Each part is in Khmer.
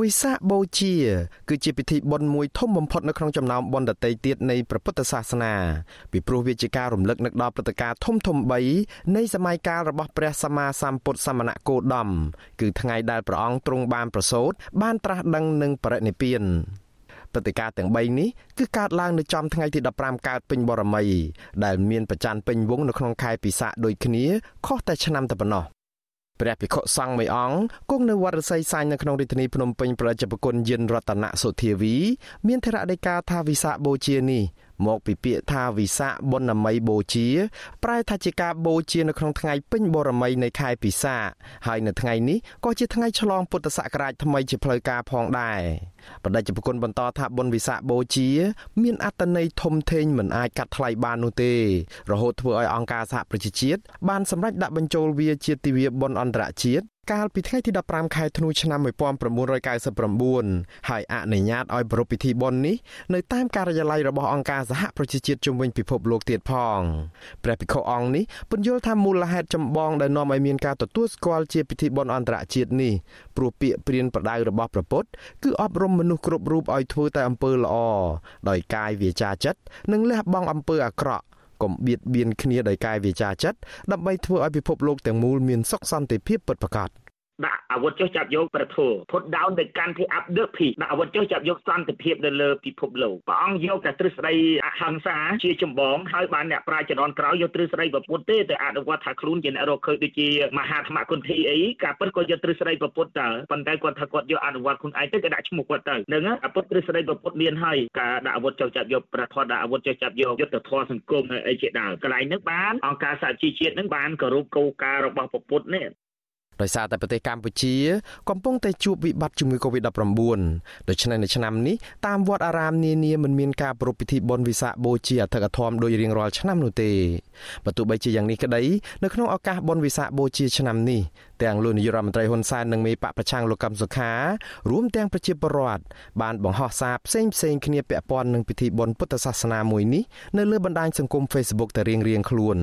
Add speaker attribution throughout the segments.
Speaker 1: វិសាខបូជា គឺជាពិធីបុណ្យមួយធំបំផុតនៅក្នុងចំណោមបុណ្យដទៃទៀតនៃព្រះពុទ្ធសាសនាពីព្រោះវាជាការរំលឹកនឹកដល់ព្រឹត្តិការណ៍ធំធំ3នៃសម័យកាលរបស់ព្រះសម្មាសម្ពុទ្ធសមណគោតមគឺថ្ងៃដែលព្រះអង្គទ្រង់បានប្រសូតបានត្រាស់ដឹងនឹងបរិនិព្វានព្រឹត្តិការណ៍ទាំង3នេះគឺកើតឡើងនៅចំថ្ងៃទី15កើតពេញបរមី ដែលមានប្រច័នពេញវងនៅក្នុងខែពិសាខដូចគ្នាខុសតែឆ្នាំតែប៉ុណ្ណោះ ព្រះភិក្ខុសង្ឃមួយអង្គគង់នៅវត្តរស័យសាញនៅក្នុងរាជធានីភ្នំពេញប្រជាប្រគុណយិនរតនសុធាវី មានធរណដីកាថាវិសាបូជានេះមកពីពាក្យថាវិសាបុណ្ណមីបូជា ប្រែថាជាការបូជានៅក្នុងថ្ងៃពេញបរមីនៃខែពិសាហើយនៅថ្ងៃនេះក៏ជាថ្ងៃឆ្លងពុទ្ធសករាជថ្មីជាផ្លូវការផងដែរបដិជ្ជគុណបន្តថាបុណ្យវិសាបូជា មានអត្តន័យធំធេងមិនអាចកាត់ថ្លៃបាននោះទេ រហូតធ្វើឲ្យអង្គការសហប្រជាជាតិបានសម្រេចដាក់បញ្ចូលវាជាទិវាបុណ្យអន្តរជាតិកាលពីថ្ងៃទី15ខែធ្នូឆ្នាំ1999ហើយអនុញ្ញាតឲ្យប្រារព្ធពិធីបុណ្យនេះនៅតាមការិយាល័យរបស់អង្គការសហប្រជាជាតិជំវិញពិភពលោកទៀតផងព្រះភិក្ខុអង្គនេះពន្យល់ថាមូលហេតុចម្បងដែលនាំឲ្យមានការទទួលស្គាល់ជាពិធីបុណ្យអន្តរជាតិនេះព្រោះពាក្យព្រានប្រដៅរបស់ព្រះពុទ្ធគឺអប់រំមនុស្សគ្រប់រូបឲ្យធ្វើតែអំពើល្អដោយកាយវាចាចិត្តនិងលះបង់អំពើអាក្រក់ កុំបៀតបៀនគ្នាដោយកាយវាចាចិត្តដើម្បីធ្វើឲ្យពិភពលោកទាំងមូលមានសុខសន្តិភាពពិតប្រាកដ
Speaker 2: ដាក់អាវុធចុះចាប់យកប្រធោ put down the country up the peace ដាក់អាវុធចុះចាប់យកសន្តិភាពនៅលើពិភពលោកព្រះអង្គយកតែទ្រឹស្ដីអហិង្សាជាចម្បងហើយបានអ្នកប្រាជ្ញជំនាន់ក្រោយយកទ្រឹស្ដីប្រពុតទេទៅអនុវត្តថាខ្លួនជាអ្នករកឃើញដូចជាមហាធម្មគុណធីអីការពិតក៏យកទ្រឹស្ដីប្រពុតតើប៉ុន្តែគាត់ថាគាត់យកអនុវត្តខ្លួនឯងទៅគេដាក់ឈ្មោះគាត់ទៅនឹងអាពុតទ្រឹស្ដីប្រពុតមានហើយការដាក់អាវុធចុះចាប់យកប្រធនដាក់អាវុធចុះចាប់យកយុទ្ធធម៌សង្គមអីជាដើមកន្លែងនេះបានអង្គការសហជីវជាតិនឹងបានគោរពគោលការណ៍របស់ប្រពុតនេះ
Speaker 1: ដោយសារតែប្រទេសកម្ពុជា កំពុងតែជួបវិបត្តិជំងឺ Covid-19 ដូច្នេះនៅឆ្នាំនេះតាមវត្តអារាមនានាមិនមានការប្រារព្ធពិធីបុណ្យវិសាខបូជាអធិកធមដោយរៀងរាល់ឆ្នាំនោះទេបើទោះបីជាយ៉ាងនេះក្តីនៅក្នុងឱកាសបុណ្យវិសាខបូជាឆ្នាំនេះ ទាំងលោកនាយរដ្ឋមន្ត្រីហ៊ុនសែននិងមេបកប្រឆាំងលោកកឹមសុខារួមទាំងប្រជាពលរដ្ឋបានបង្ហោះសារផ្សេងផ្សេងគ្នាពាក់ព័ន្ធនឹងពិធីបុណ្យពុទ្ធសាសនាមួយនេះនៅលើបណ្ដាញសង្គម Facebook តែរៀងរៀងខ្លួន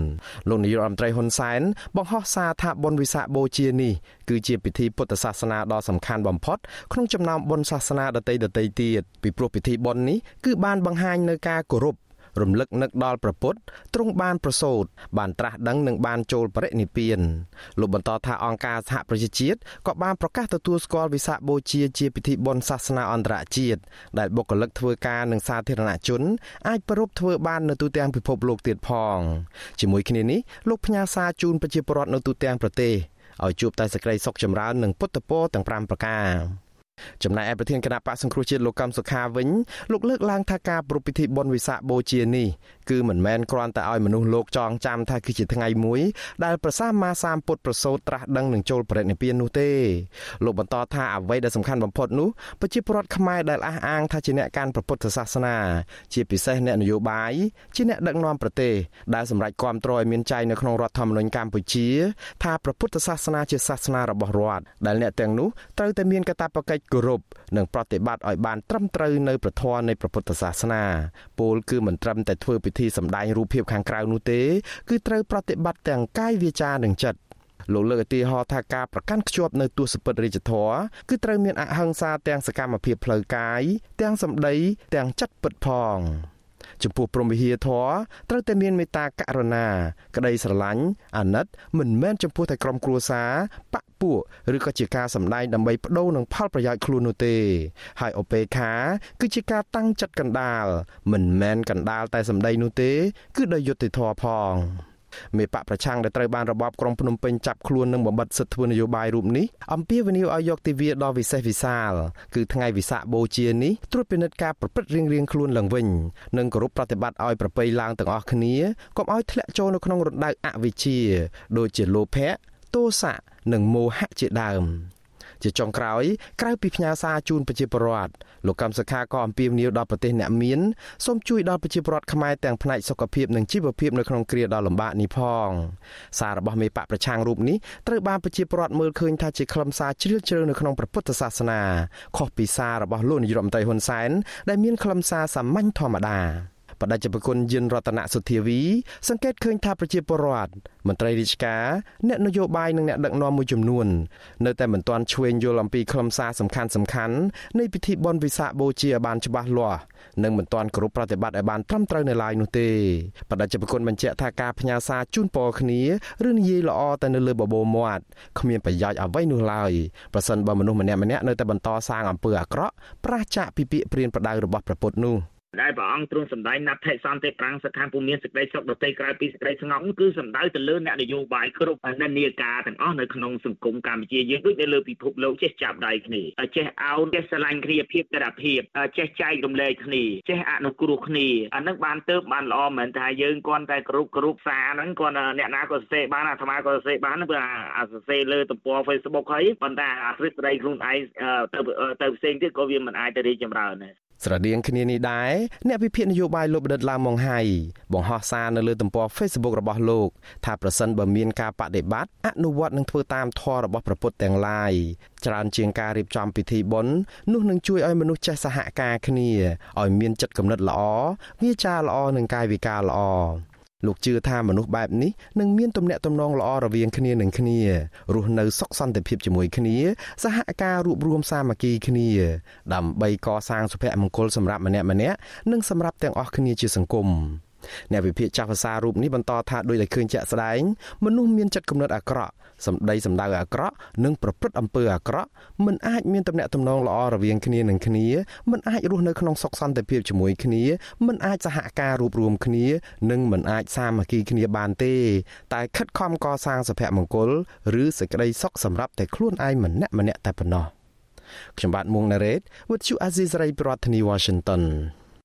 Speaker 1: លោកនាយរដ្ឋមន្ត្រីហ៊ុនសែនបង្ហោះសារថាបុណ្យវិសាខបូជានេះគឺជាពិធីពុទ្ធសាសនាដ៏សំខាន់បំផុតក្នុងចំណោមបុណ្យសាសនាដទៃដទៃទៀតពីព្រោះពិធីបុណ្យនេះគឺបានបង្ហាញនៅការគោរព រំលឹកនឹកដល់ព្រះពុទ្ធទ្រង់បានប្រសូតបានត្រាស់ដឹងនិងបានចូលបរិនិព្វានលោកបន្តថាអង្គការសហប្រជាជាតិក៏បានប្រកាសទទួលស្គាល់វិសាខបូជាជាពិធីបុណ្យសាសនាអន្តរជាតិដែលបុគ្គលិកធ្វើការនឹងសាធារណជន អាចប្រពធ្វើបាននៅទូទាំងពិភពលោកទៀតផងជាមួយគ្នានេះលោកផ្ញើសារជូនប្រជាពលរដ្ឋនៅទូទាំងប្រទេសឲ្យជួបតែសេចក្តីសុខចម្រើននិងពុទ្ធពរទាំង5ប្រការ ចំណែកឯប្រធានគណៈបកសង្គ្រោះជាតិលោកកំសុខាវិញលោកលើកឡើងថាការប្រពៃពិធីបុណ្យវិសាខបូជានេះ គឺមិនមែនគ្រាន់តែឲ្យមនុស្សលោកចងចាំថាគឺជាថ្ងៃមួយដែលព្រះសម្មាសម្ពុទ្ធប្រសូតត្រាស់ដឹងនឹងចូលបរិនិព្វាននោះទេលោកបន្តថាអ្វីដែលសំខាន់បំផុតនោះប្រជាពលរដ្ឋខ្មែរដែលអះអាងថាជាអ្នកកាន់ព្រះពុទ្ធសាសនាជាពិសេសអ្នកនយោបាយជាអ្នកដឹកនាំប្រទេសដែលសម្រេចគាំទ្រឲ្យមានចែងនៅក្នុងរដ្ឋធម្មនុញ្ញកម្ពុជាថាព្រះពុទ្ធសាសនាជាសាសនារបស់រដ្ឋដែលអ្នកទាំងនោះត្រូវតែមានកាតព្វកិច្ចគោរពនិងប្រតិបត្តិឲ្យបានត្រឹមត្រូវនៅប្រធមនៃព្រះពុទ្ធសាសនាពោលគឺមិនត្រឹមតែធ្វើពិធីសម្ដែងរូបភាពខាងក្រៅនោះទេគឺត្រូវប្រតិបត្តិទាំងកាយវាចានិងចិត្តលោកលើកឧទាហរណ៍ថាការប្រកាន់ខ្ជាប់នៅទស្សពិតរាជធរគឺត្រូវមានអហិង្សាទាំងសកម្មភាពផ្លូវកាយទាំងសម្ដីទាំងចិត្តពិតផងចំពោះព្រមវិហារធរត្រូវតែមានមេត្តាករុណា ក្តីស្រឡាញ់អាណិតមិនមែនចំពោះតែក្រុមគ្រួសារបព ពួកឬក៏ជាការសម្ដែងដើម្បីបដូរនឹងផលប្រយោជន៍ខ្លួននោះទេ ហើយអបេខាគឺជាការតាំងចិត្តកណ្ដាល មិនមែនកណ្ដាលតែសម្ដីនោះទេ គឺដោយយុត្តិធម៌ផងមេបកប្រឆាំងដែលត្រូវបានរបបក្រុងភ្នំពេញចាប់ខ្លួននិងបំបិតសិទ្ធិធ្វើនយោបាយរូបនេះអំពាវនាវឲ្យយកទិវាដ៏វិសេសវិសាលគឺថ្ងៃវិសាខបូជានេះត្រួតពិនិត្យការប្រព្រឹត្តរៀងៗខ្លួនឡើងវិញនិងគោរពប្រតិបត្តិឲ្យប្រពៃឡើងទាំងអស់គ្នាកុំឲ្យធ្លាក់ចូលនៅក្នុងរណ្ដៅអវិជ្ជា ដូចជាលោភៈទោសៈ និងមោហៈជាដើមជាចុងក្រោយក្រៅពីផ្ញើសារជូនប្រជាពលរដ្ឋលោកកម្មសខាក៏អំពាវនាវដល់ប្រទេសអ្នកមានសូមជួយដល់ប្រជាពលរដ្ឋខ្មែរទាំងផ្នែកសុខភាពនិងជីវភាពនៅក្នុងគ្រាដ៏លំបាកនេះផងសាររបស់មេបកប្រឆាំងរូបនេះត្រូវបានប្រជាពលរដ្ឋមើលឃើញថាជាខ្លឹមសារជ្រាលជ្រៅនៅក្នុងព្រះពុទ្ធសាសនាខុសពីសាររបស់លោកនាយរដ្ឋមន្ត្រីហ៊ុនសែនដែលមានខ្លឹមសារសាមញ្ញធម្មតា បដិជនគុណយិនរតនសុធាវី សង្កេតឃើញថាប្រជាពលរដ្ឋមន្ត្រីរាជការអ្នកនយោបាយនិងអ្នកដឹកនាំមួយចំនួននៅតែមិនទាន់ឈ្វេងយល់អំពីខ្លឹមសារសំខាន់សំខាន់នៃពិធីបុណ្យវិសាខបូជាឲ្យបានច្បាស់លាស់និងមិនទាន់គ្រប់ប្រតិបត្តិឲ្យបានត្រឹមត្រូវនៅឡើយនោះទេបដិជនគុណបញ្ជាក់ថាការផ្ញើសារជូនពរគ្នាឬនិយាយល្អតែនៅលើបបោមាត់គ្មានប្រយោជន៍អ្វីនោះឡើយប្រសិនបើមនុស្សម្នាក់ម្នាក់នៅតែបន្តសាងអំពើអាក្រក់ប្រឆាចពីពាក្យព្រានប្រដៅរបស់ព្រះពុទ្ធនោះ
Speaker 2: ដែលព្រះអង្គទ្រង់សម្ដែងណដ្ឋិសន្តិប្រាំងសខាពុមានសេចក្តីសុខដតីក្រៅពីសេចក្តីស្ងប់គឺសំដៅទៅលើអ្នកនយោបាយគ្រប់និន្នាការទាំងអស់នៅក្នុងសង្គមកម្ពុជាយើងដូចនៅលើពិភពលោកចេះចាប់ដៃគ្នាចេះអោនចេះស្រឡាញ់គ្នាភាពតរភាពចេះចែករំលែកគ្នាចេះអនុគ្រោះគ្នាអានឹងបានទៅបានល្អមែនថាយើងគាត់តែគ្រប់គ្រប់សារហ្នឹងគាត់អ្នកណាក៏សរសេរបានអាត្មាក៏សរសេរបានព្រោះអាសរសេរលើទំព័រ Facebook ហើយប៉ុន្តែអាទ្រឹស្ដីខ្លួនឯងទៅទៅផ្សេងទៀតក៏វាមិនអាចទៅរីកចម្រើនដែរ
Speaker 1: ស្រដៀងគ្នានេះដែរអ្នកវិភាគនយោបាយលោកបដិតឡាម៉ុងហៃបង្ហោះសារនៅលើទំព័រ Facebook របស់លោកថាប្រសិនបើមានការបដិបត្តិអនុវត្តនឹងធ្វើតាមធម៌របស់ព្រះពុទ្ធទាំងឡាយច្រើនជាងការរៀបចំពិធីបុណ្យនោះនឹងជួយឲ្យមនុស្សចេះសហការគ្នាឲ្យមានចិត្តគំនិតល្អវាចាល្អនិងកាយវិការល្អ លោកជឿថាមនុស្សបែបនេះនឹងមានទំនាក់ទំនងល្អរវាងគ្នានឹងគ្នារស់នៅសុខសន្តិភាពជាមួយគ្នាសហការរួបរวมសាមគ្គីគ្នា ដើម្បីកសាងសុភមង្គលសម្រាប់ម្នាក់ម្នាក់និងសម្រាប់ទាំងអស់គ្នាជាសង្គម អ្នកវិភាគចាស់ភាសារូបនេះបន្តថាដោយតែឃើញជាក់ស្ដែងមនុស្សមានចិត្តគំនិតអាក្រក់សម្ដីសម្ដៅអាក្រក់និងប្រព្រឹត្តអំពើអាក្រក់មិនអាចមានទំនាក់ទំនងល្អរវាងគ្នានឹងគ្នាមិនអាចរស់នៅក្នុងសុខសន្តិភាពជាមួយគ្នាមិនអាចសហការរួបរวมគ្នានិងមិនអាចសាមគ្គីគ្នាបានទេ តែខិតខំកសាងសុភមង្គលឬសេចក្តីសុខសម្រាប់តែខ្លួនឯងម្នាក់ម្នាក់តែប៉ុណ្ណោះខ្ញុំបាទមួងណារ៉េត With you Aziz Ray ប្រធានាធិបតី Washington